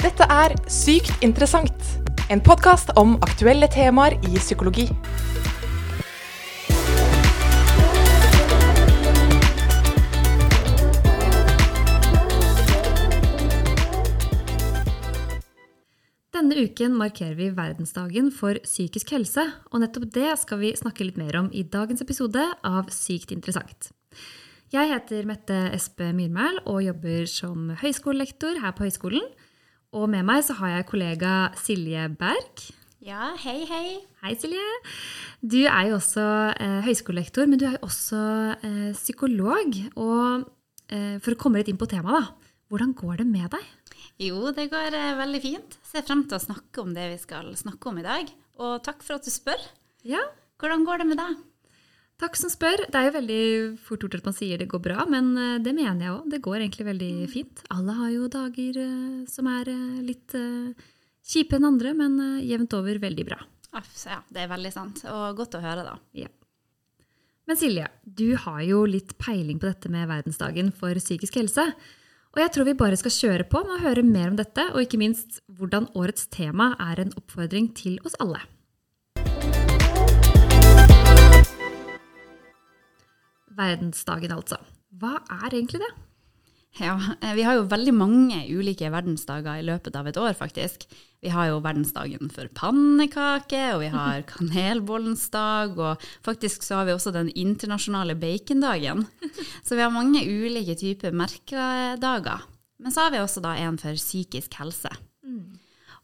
Dette er Sykt interessant, en podkast om aktuelle temaer i psykologi. Denne uken markerer vi verdensdagen for psykisk helse, og nettopp det skal vi snakke litt mer om i dagens episode av Sykt interessant. Jeg heter Mette Espe Myrmæl og jobber som høyskolelektor her på høyskolen. Og med meg så har jeg kollega Silje Berg. Ja, hei, hei. Hei, Silje. Du er jo også eh, høyskolelektor, men du er jo også eh, psykolog. Og eh, for å komme litt inn på temaet, da. Hvordan går det med deg? Jo, det går eh, veldig fint. Ser frem til å snakke om det vi skal snakke om i dag. Og takk for at du spør. Ja, Hvordan går det med deg? Takk som spør. Det er jo veldig fort gjort at man sier det går bra, men eh, det mener jeg òg. Det går egentlig veldig fint. Alle har jo dager eh, som er eh, litt kjipe enn andre, men jevnt over veldig bra. Ja, det er veldig sant. Og godt å høre, da. Ja. Men Silje, du har jo litt peiling på dette med verdensdagen for psykisk helse. Og jeg tror vi bare skal kjøre på med å høre mer om dette, og ikke minst hvordan årets tema er en oppfordring til oss alle. Verdensdagen, altså. Hva er egentlig det? Ja, eh, vi har jo veldig mange ulike verdensdager i løpet av et år, faktisk. Vi har jo verdensdagen for pannekake, og vi har kanelbollens dag, og faktisk så har vi også den internasjonale bacondagen. Så vi har mange ulike typer merkedager. Men så har vi også da en for psykisk helse.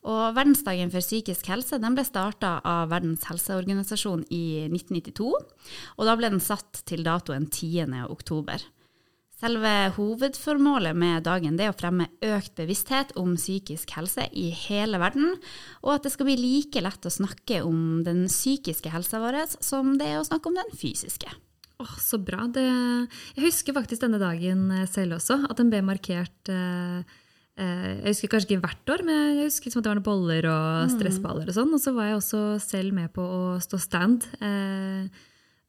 Og Verdensdagen for psykisk helse ble starta av Verdens helseorganisasjon i 1992. Og da ble den satt til datoen 10. oktober. Selve hovedformålet med dagen er å fremme økt bevissthet om psykisk helse i hele verden, og at det skal bli like lett å snakke om den psykiske helsa vår som det er å snakke om den fysiske. Åh, så bra. Det, jeg husker faktisk denne dagen eh, selv også, at den ble markert eh, Jeg husker kanskje ikke hvert år, men jeg husker som at det var noen boller og stressballer og sånn. Og så var jeg også selv med på å stå stand eh,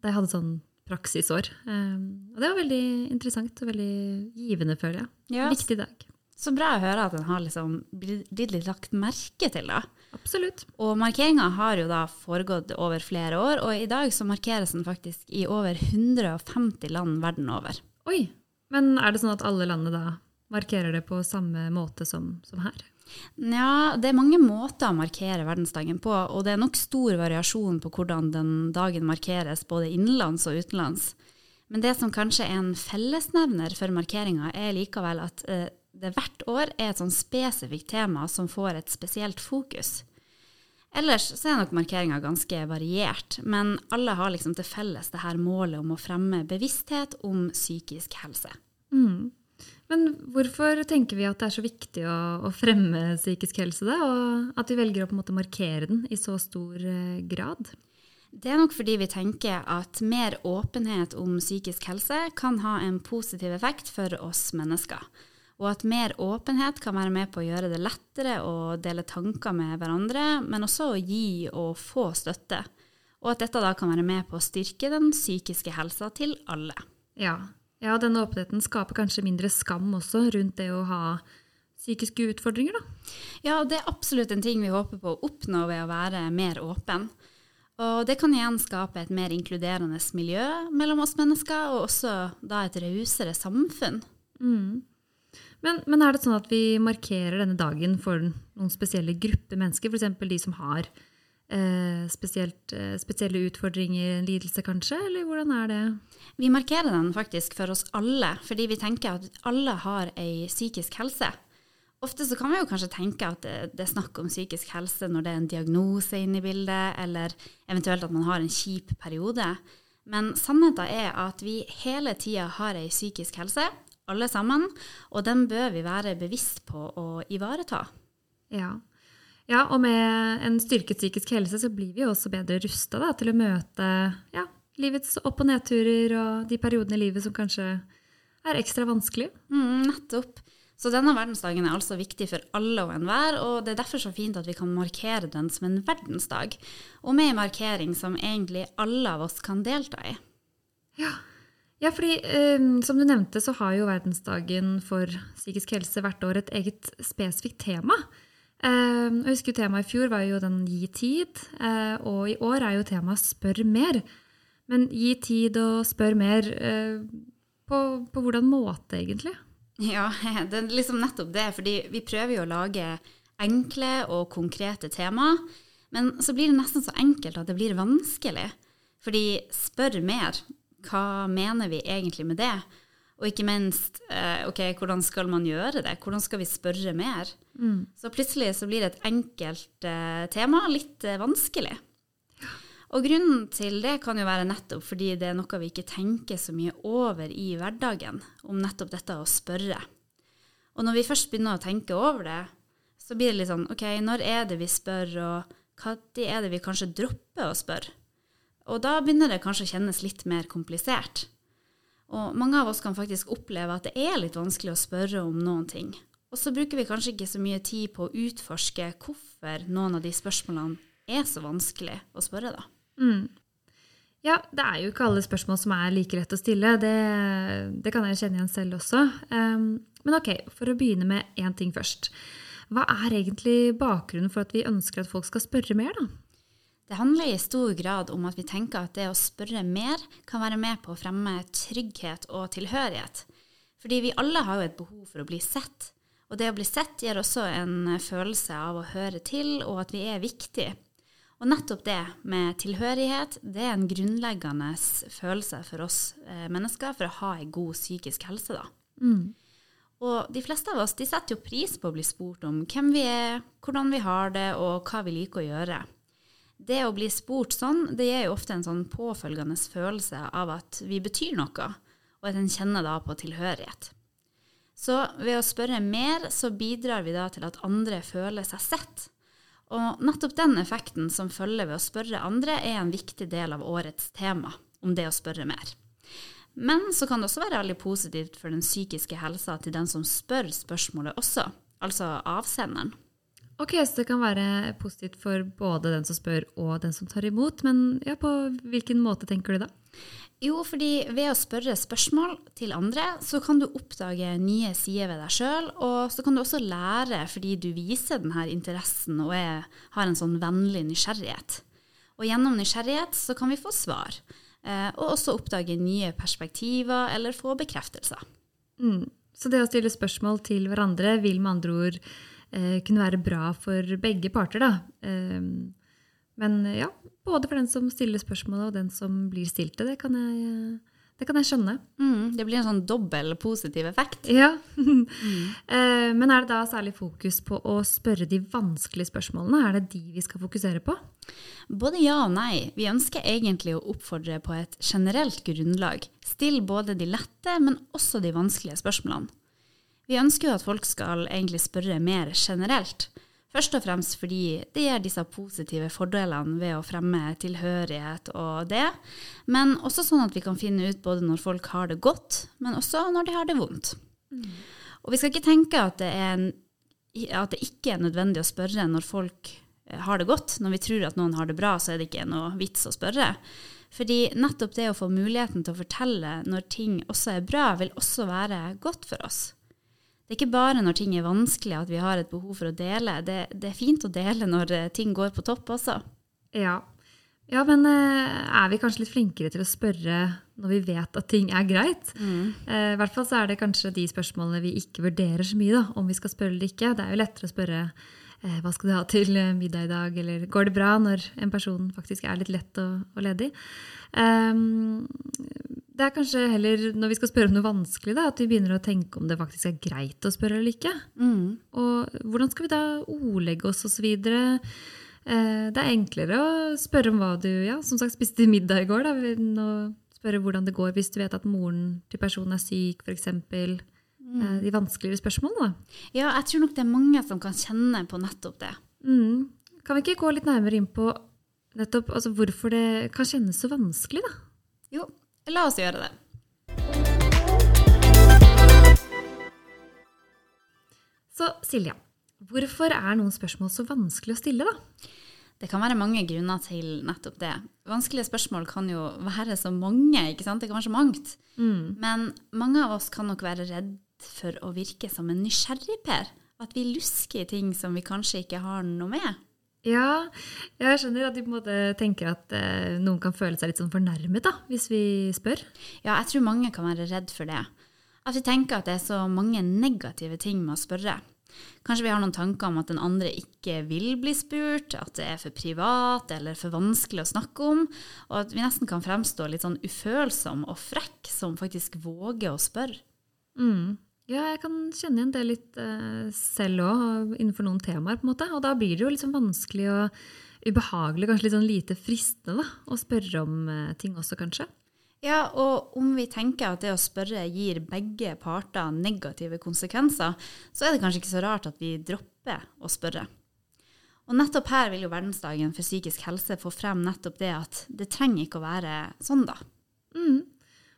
da jeg hadde sånn praksisår. Eh, og det var veldig interessant og veldig givende, føler jeg. Ja. Viktig dag. Så bra å høre at den har liksom blitt litt lagt merke til. da. Absolutt. Og markeringa har jo da foregått over flere år, og i dag så markeres den faktisk i over 150 land verden over. Oi. Men er det sånn at alle landene da markerer det på samme måte som, som her? Nja, det er mange måter å markere verdensdagen på, og det er nok stor variasjon på hvordan den dagen markeres både innenlands og utenlands. Men det som kanskje er en fellesnevner for markeringa, er likevel at eh, det hvert år er et sånn spesifikt tema som får et spesielt fokus. Ellers så er nok markeringa ganske variert, men alle har liksom til felles det her målet om å fremme bevissthet om psykisk helse. Mm. Men hvorfor tenker vi at det er så viktig å, å fremme psykisk helse, da, og at vi velger å på en måte markere den i så stor eh, grad? Det er nok fordi vi tenker at mer åpenhet om psykisk helse kan ha en positiv effekt for oss mennesker. Og at mer åpenhet kan være med på å gjøre det lettere å dele tanker med hverandre, men også å gi og få støtte. Og at dette da kan være med på å styrke den psykiske helsa til alle. Ja. Ja, denne åpenheten skaper kanskje mindre skam også rundt det å ha psykiske utfordringer, da. Ja, det er absolutt en ting vi håper på å oppnå ved å være mer åpen. Og det kan igjen skape et mer inkluderende miljø mellom oss mennesker, og også da et rausere samfunn. Men, men er det sånn at vi markerer denne dagen for noen spesielle grupper mennesker, f.eks. de som har eh, spesielt, eh, spesielle utfordringer, lidelse kanskje, eller hvordan er det? Vi markerer den faktisk for oss alle, fordi vi tenker at alle har ei psykisk helse. Ofte så kan vi jo kanskje tenke at det, det er snakk om psykisk helse når det er en diagnose inne i bildet, eller eventuelt at man har en kjip periode. Men sannheten er at vi hele tida har ei psykisk helse, alle sammen, og den bør vi være bevisst på å ivareta. Ja. Ja, og med en styrket psykisk helse så blir vi jo også bedre rusta til å møte ja, livets opp- og nedturer og de periodene i livet som kanskje er ekstra vanskelig. Mm, nettopp. Så denne verdensdagen er altså viktig for alle og enhver, og det er derfor så fint at vi kan markere den som en verdensdag, og med en markering som egentlig alle av oss kan delta i. Ja, fordi eh, som du nevnte, så har jo verdensdagen for psykisk helse hvert år et eget spesifikt tema. Eh, jeg husker Temaet i fjor var jo den gi tid, eh, og i år er jo temaet spør mer. Men gi tid og spør mer eh, på, på hvordan måte, egentlig? Ja, det er liksom nettopp det. fordi vi prøver jo å lage enkle og konkrete temaer. Men så blir det nesten så enkelt at det blir vanskelig. Fordi spør mer. Hva mener vi egentlig med det? Og ikke minst, eh, ok, hvordan skal man gjøre det? Hvordan skal vi spørre mer? Mm. Så plutselig så blir et enkelt eh, tema litt eh, vanskelig. Og grunnen til det kan jo være nettopp fordi det er noe vi ikke tenker så mye over i hverdagen, om nettopp dette å spørre. Og når vi først begynner å tenke over det, så blir det litt sånn OK, når er det vi spør, og når er det vi kanskje dropper å spørre? Og da begynner det kanskje å kjennes litt mer komplisert. Og mange av oss kan faktisk oppleve at det er litt vanskelig å spørre om noen ting. Og så bruker vi kanskje ikke så mye tid på å utforske hvorfor noen av de spørsmålene er så vanskelig å spørre, da. Mm. Ja, det er jo ikke alle spørsmål som er like lett å stille. Det, det kan jeg kjenne igjen selv også. Um, men ok, for å begynne med én ting først. Hva er egentlig bakgrunnen for at vi ønsker at folk skal spørre mer, da? Det handler i stor grad om at vi tenker at det å spørre mer kan være med på å fremme trygghet og tilhørighet. Fordi vi alle har jo et behov for å bli sett. Og det å bli sett gir også en følelse av å høre til, og at vi er viktige. Og nettopp det med tilhørighet, det er en grunnleggende følelse for oss eh, mennesker for å ha en god psykisk helse, da. Mm. Og de fleste av oss de setter jo pris på å bli spurt om hvem vi er, hvordan vi har det, og hva vi liker å gjøre det å bli spurt sånn, det gir jo ofte en sånn påfølgende følelse av at vi betyr noe, og at en kjenner da på tilhørighet. Så ved å spørre mer, så bidrar vi da til at andre føler seg sett. Og nettopp den effekten som følger ved å spørre andre, er en viktig del av årets tema, om det å spørre mer. Men så kan det også være veldig positivt for den psykiske helsa til den som spør spørsmålet også, altså avsenderen. Ok, Så det kan være positivt for både den som spør og den som tar imot. Men ja, på hvilken måte tenker du da? Jo, fordi ved å spørre spørsmål til andre, så kan du oppdage nye sider ved deg sjøl. Og så kan du også lære fordi du viser denne interessen og er, har en sånn vennlig nysgjerrighet. Og gjennom nysgjerrighet så kan vi få svar. Eh, og også oppdage nye perspektiver eller få bekreftelser. Mm. Så det å stille spørsmål til hverandre vil med andre ord eh, kunne være bra for begge parter. Da. Eh, men ja, både for den som stiller spørsmålet og den som blir stilt det. Det kan jeg, det kan jeg skjønne. Mm, det blir en sånn dobbel positiv effekt. Ja. mm. eh, men er det da særlig fokus på å spørre de vanskelige spørsmålene? Er det de vi skal fokusere på? Både ja og nei. Vi ønsker egentlig å oppfordre på et generelt grunnlag. Still både de lette, men også de vanskelige spørsmålene. Vi ønsker jo at folk skal egentlig spørre mer generelt. Først og fremst fordi det gir disse positive fordelene ved å fremme tilhørighet og det, men også sånn at vi kan finne ut både når folk har det godt, men også når de har det vondt. Mm. Og vi skal ikke tenke at det, en, at det, ikke er nødvendig å spørre når folk eh, har det godt. Når vi tror at noen har det bra, så er det ikke noe vits å spørre. Fordi nettopp det å få muligheten til å fortelle når ting også er bra, vil også være godt for oss. Det er ikke bare når ting er vanskelig at vi har et behov for å dele. Det, det er fint å dele når eh, ting går på topp også. Ja. ja. men eh, er vi kanskje litt flinkere til å spørre når vi vet at ting er greit? Mm. Eh, I hvert fall så er det kanskje de spørsmålene vi ikke vurderer så mye, da, om vi skal spørre eller ikke. Det er jo lettere å spørre hva skal du ha til middag i dag, eller går det bra, når en person faktisk er litt lett og, og ledig. Um, det er kanskje heller når vi skal spørre om noe vanskelig, da, at vi begynner å tenke om det faktisk er greit å spørre eller ikke. Mm. Og hvordan skal vi da ordlegge oss osv.? Eh, det er enklere å spørre om hva du ja, som sagt spiste middag i går, da, enn å spørre hvordan det går hvis du vet at moren til personen er syk, f.eks. Mm. Eh, de vanskeligere spørsmålene. Da. Ja, jeg tror nok det er mange som kan kjenne på nettopp det. Mm. Kan vi ikke gå litt nærmere inn på nettopp altså hvorfor det kan kjennes så vanskelig, da? Jo, La oss gjøre det. Så Silja, hvorfor er noen spørsmål så vanskelig å stille, da? Det kan være mange grunner til nettopp det. Vanskelige spørsmål kan jo være så mange, ikke sant? det kan være så mangt. Men mange av oss kan nok være redd for å virke som en nysgjerrig-Per. At vi lusker i ting som vi kanskje ikke har noe med. Ja, jeg skjønner at de på en måte tenker at eh, noen kan føle seg litt sånn fornærmet da, hvis vi spør. Ja, jeg tror mange kan være redd for det. At vi tenker at det er så mange negative ting med å spørre. Kanskje vi har noen tanker om at den andre ikke vil bli spurt, at det er for privat eller for vanskelig å snakke om, og at vi nesten kan fremstå litt sånn ufølsom og frekk som faktisk våger å spørre. Ja, jeg kan kjenne igjen det litt uh, selv òg, innenfor noen temaer. på en måte. Og da blir det jo sånn vanskelig og ubehagelig, kanskje litt sånn lite fristende da, å spørre om uh, ting også, kanskje. Ja, og om vi tenker at det å spørre gir begge parter negative konsekvenser, så er det kanskje ikke så rart at vi dropper å spørre. Og nettopp her vil jo Verdensdagen for psykisk helse få frem nettopp det at det trenger ikke å være sånn, da.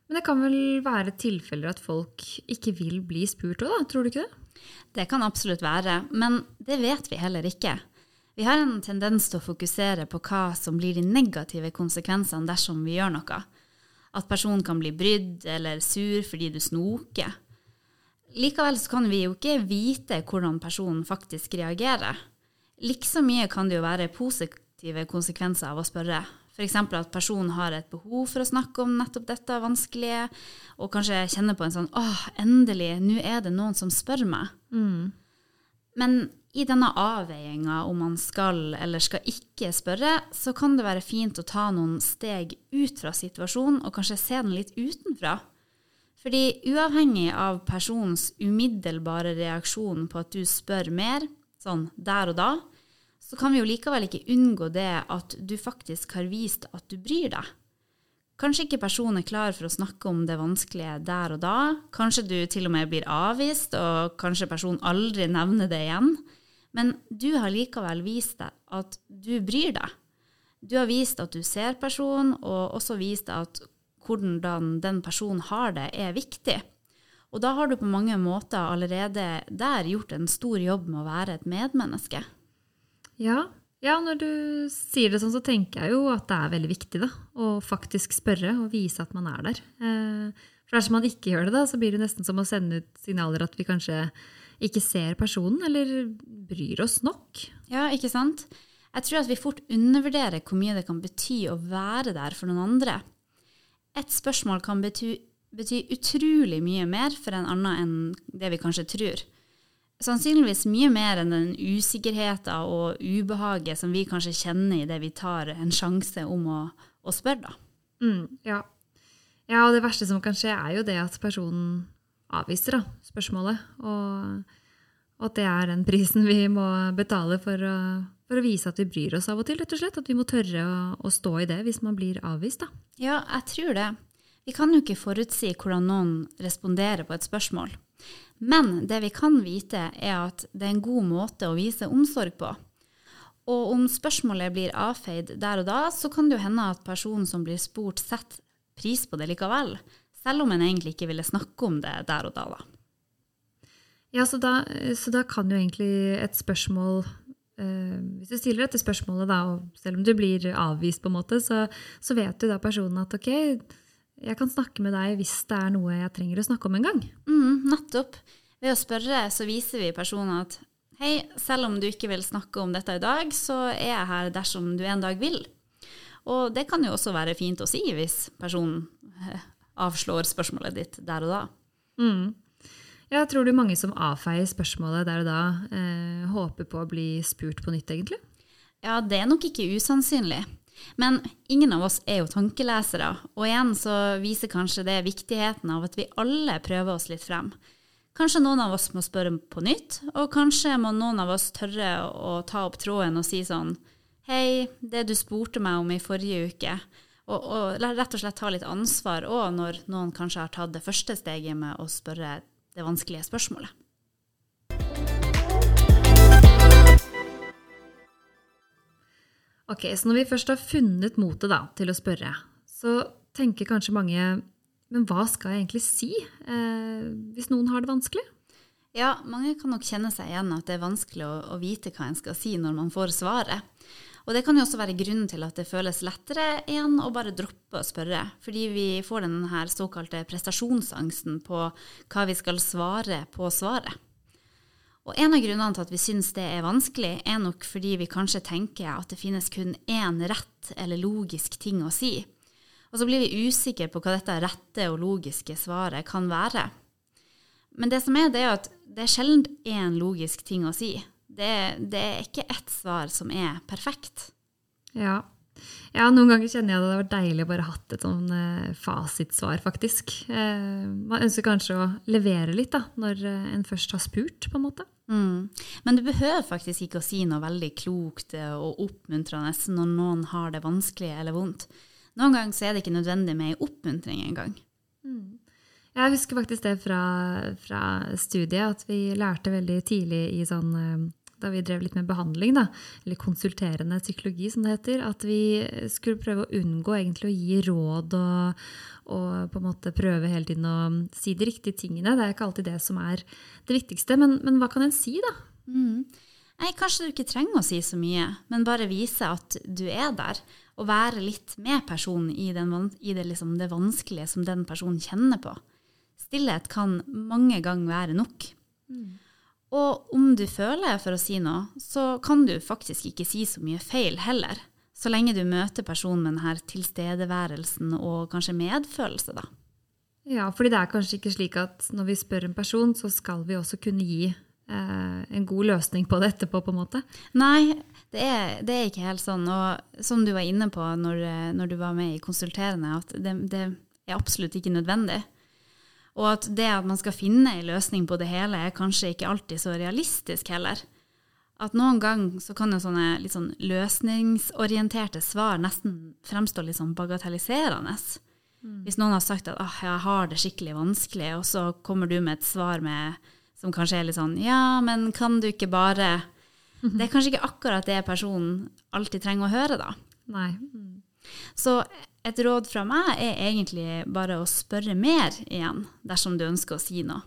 Men det kan vel være tilfeller at folk ikke vil bli spurt òg. Tror du ikke det? Det kan absolutt være, men det vet vi heller ikke. Vi har en tendens til å fokusere på hva som blir de negative konsekvensene dersom vi gjør noe. At personen kan bli brydd eller sur fordi du snoker. Likevel så kan vi jo ikke vite hvordan personen faktisk reagerer. Like mye kan det jo være positive konsekvenser av å spørre. F.eks. at personen har et behov for å snakke om nettopp dette vanskelige, og kanskje kjenner på en sånn åh, endelig, nå er det noen som spør meg. Men i denne avveininga om man skal eller skal ikke spørre, så kan det være fint å ta noen steg ut fra situasjonen og kanskje se den litt utenfra. Fordi uavhengig av personens umiddelbare reaksjon på at du spør mer, sånn der og da, så kan vi jo likevel ikke unngå det at du faktisk har vist at du bryr deg. Kanskje ikke personen er klar for å snakke om det vanskelige der og da. Kanskje du til og med blir avvist, og kanskje personen aldri nevner det igjen. Men du har likevel vist deg at du bryr deg. Du har vist at du ser personen, og også vist at hvordan den personen har det, er viktig. Og da har du på mange måter allerede der gjort en stor jobb med å være et medmenneske. Ja. ja, når du sier det sånn, så tenker jeg jo at det er veldig viktig da, å faktisk spørre og vise at man er der. Eh, For dersom man ikke gjør det, da, så blir det nesten som å sende ut signaler at vi kanskje ikke ser personen, eller bryr oss nok. Ja, ikke sant? Jeg tror at vi fort undervurderer hvor mye det kan bety å være der for noen andre. Et spørsmål kan bety, bety utrolig mye mer for en annen enn det vi kanskje tror. Sannsynligvis mye mer enn den usikkerheten og ubehaget som vi kanskje kjenner i det vi tar en sjanse om å, å spørre, da. Mm, ja. ja, og det verste som kan skje, er jo det at personen avviser da, spørsmålet. Og, og at det er den prisen vi må betale for å, for å vise at vi bryr oss av og til, rett og slett. At vi må tørre å, å stå i det hvis man blir avvist. da. Ja, jeg tror det. Vi kan jo ikke forutsi hvordan noen responderer på et spørsmål. Men det vi kan vite, er at det er en god måte å vise omsorg på. Og om spørsmålet blir avfeid der og da, så kan det jo hende at personen som blir spurt, setter pris på det likevel. Selv om en egentlig ikke ville snakke om det der og da. da. Ja, så da, så da kan jo egentlig et spørsmål eh, Hvis du stiller dette spørsmålet, da, og selv om du blir avvist, på en måte, så, så vet jo da personen at ok, jeg kan snakke med deg hvis det er noe jeg trenger å snakke om en gang. Mm, nettopp. Ved å spørre så viser vi personen at hei, selv om du ikke vil snakke om dette i dag, så er jeg her dersom du en dag vil. Og det kan jo også være fint å si hvis personen eh, avslår spørsmålet ditt der og da. Jeg tror du mange som avfeier spørsmålet der og da, eh, håper på å bli spurt på nytt, egentlig? Ja, det er nok ikke usannsynlig. Men ingen av oss er jo tankelesere, og igjen så viser kanskje det viktigheten av at vi alle prøver oss litt frem. Kanskje noen av oss må spørre på nytt, og kanskje må noen av oss tørre å ta opp tråden og si sånn Hei, det du spurte meg om i forrige uke. Og, og rett og slett ta litt ansvar òg når noen kanskje har tatt det første steget med å spørre det vanskelige spørsmålet. Ok, Så når vi først har funnet motet til å spørre, så tenker kanskje mange men hva skal jeg egentlig si eh, hvis noen har det vanskelig? Ja, mange kan nok kjenne seg igjen at det er vanskelig å, å vite hva en skal si når man får svaret. Og det kan jo også være grunnen til at det føles lettere igjen å bare droppe å spørre, fordi vi får den såkalte prestasjonsangsten på hva vi skal svare på svaret. Og en av grunnene til at vi syns det er vanskelig, er nok fordi vi kanskje tenker at det finnes kun én rett eller logisk ting å si. Og så blir vi usikre på hva dette rette og logiske svaret kan være. Men det som er, det er at det er sjelden én logisk ting å si. Det, det er ikke ett svar som er perfekt. Ja. Ja. noen ganger kjenner jeg at det hadde vært deilig å bare hatt et sånn eh, fasitsvar, faktisk. Eh, man ønsker kanskje å levere litt da, når eh, en først har spurt, på en måte. Mm. Men du behøver faktisk ikke å si noe veldig klokt og oppmuntrende når noen har det vanskelig eller vondt. Noen ganger så er det ikke nødvendig med ei oppmuntring engang. Mm. Jeg husker faktisk det fra, fra, studiet, at vi lærte veldig tidlig i sånn eh, da vi drev litt med behandling, da, eller konsulterende psykologi, som det heter, at vi skulle prøve å unngå egentlig å gi råd og, og på en måte prøve hele tiden å si de riktige tingene. Det er ikke alltid det som er det viktigste. Men, men hva kan en si, da? Mm. Nei, kanskje du ikke trenger å si så mye, men bare vise at du er der. Og være litt med personen i, den, i det, liksom, det vanskelige som den personen kjenner på stillhet kan mange ganger være nok. Mm. Og om du føler for å si noe, så kan du faktisk ikke si så mye feil heller. Så lenge du møter personen med denne tilstedeværelsen og kanskje medfølelse, da. Ja, fordi det er kanskje ikke slik at når vi spør en person, så skal vi også kunne gi eh, en god løsning på det etterpå, på en måte. Nei, det er, det er ikke helt sånn. Og som du var inne på når, når du var med i konsulterende, at det, det er absolutt ikke nødvendig. Og at det at man skal finne en løsning på det hele, er kanskje ikke alltid så realistisk heller. At noen ganger så kan jo sånne litt sånn løsningsorienterte svar nesten fremstå litt sånn bagatelliserende. Mm. Hvis noen har sagt at oh, jeg har det skikkelig vanskelig, og så kommer du med et svar med, som kanskje er litt sånn ja, men kan du ikke bare Det er kanskje ikke akkurat det personen alltid trenger å høre, da. Nei. Mm. Så et råd fra meg er egentlig bare å spørre mer igjen, dersom du ønsker å si noe.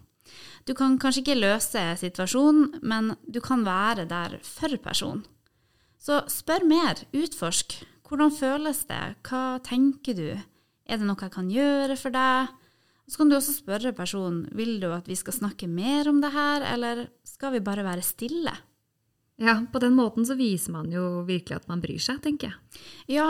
Du kan kanskje ikke løse situasjonen, men du kan være der for personen. Så spør mer, utforsk. Hvordan føles det? Hva tenker du? Er det noe jeg kan gjøre for deg? Så kan du også spørre personen vil du at vi skal snakke mer om det her, eller skal vi bare være stille? Ja, på den måten så viser man jo virkelig at man bryr seg, tenker jeg. Ja,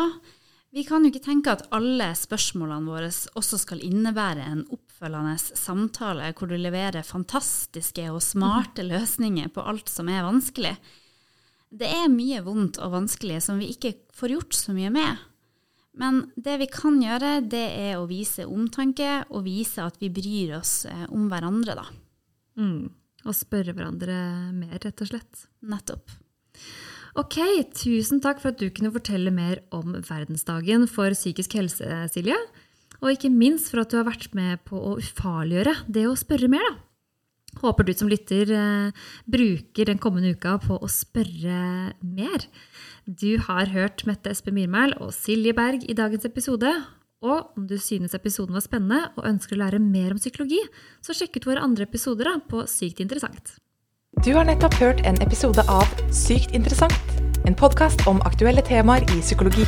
vi kan jo ikke tenke at alle spørsmålene våre også skal innebære en oppfølgende samtale hvor du leverer fantastiske og smarte løsninger på alt som er vanskelig. Det er mye vondt og vanskelig som vi ikke får gjort så mye med. Men det vi kan gjøre, det er å vise omtanke og vise at vi bryr oss eh, om hverandre, da. Mm. Og spørre hverandre mer, rett og slett. Nettopp. Ok, tusen takk for at du kunne fortelle mer om verdensdagen for psykisk helse, Silje. Og ikke minst for at du har vært med på å ufarliggjøre det å spørre mer. da. Håper du som lytter eh, bruker den kommende uka på å spørre mer. Du har hørt Mette Espe Myrmæl og Silje Berg i dagens episode. Og om du synes episoden var spennende og ønsker å lære mer om psykologi, så sjekk ut våre andre episoder på Sykt interessant. Du har nettopp hørt en episode av Sykt interessant, en podkast om aktuelle temaer i psykologi.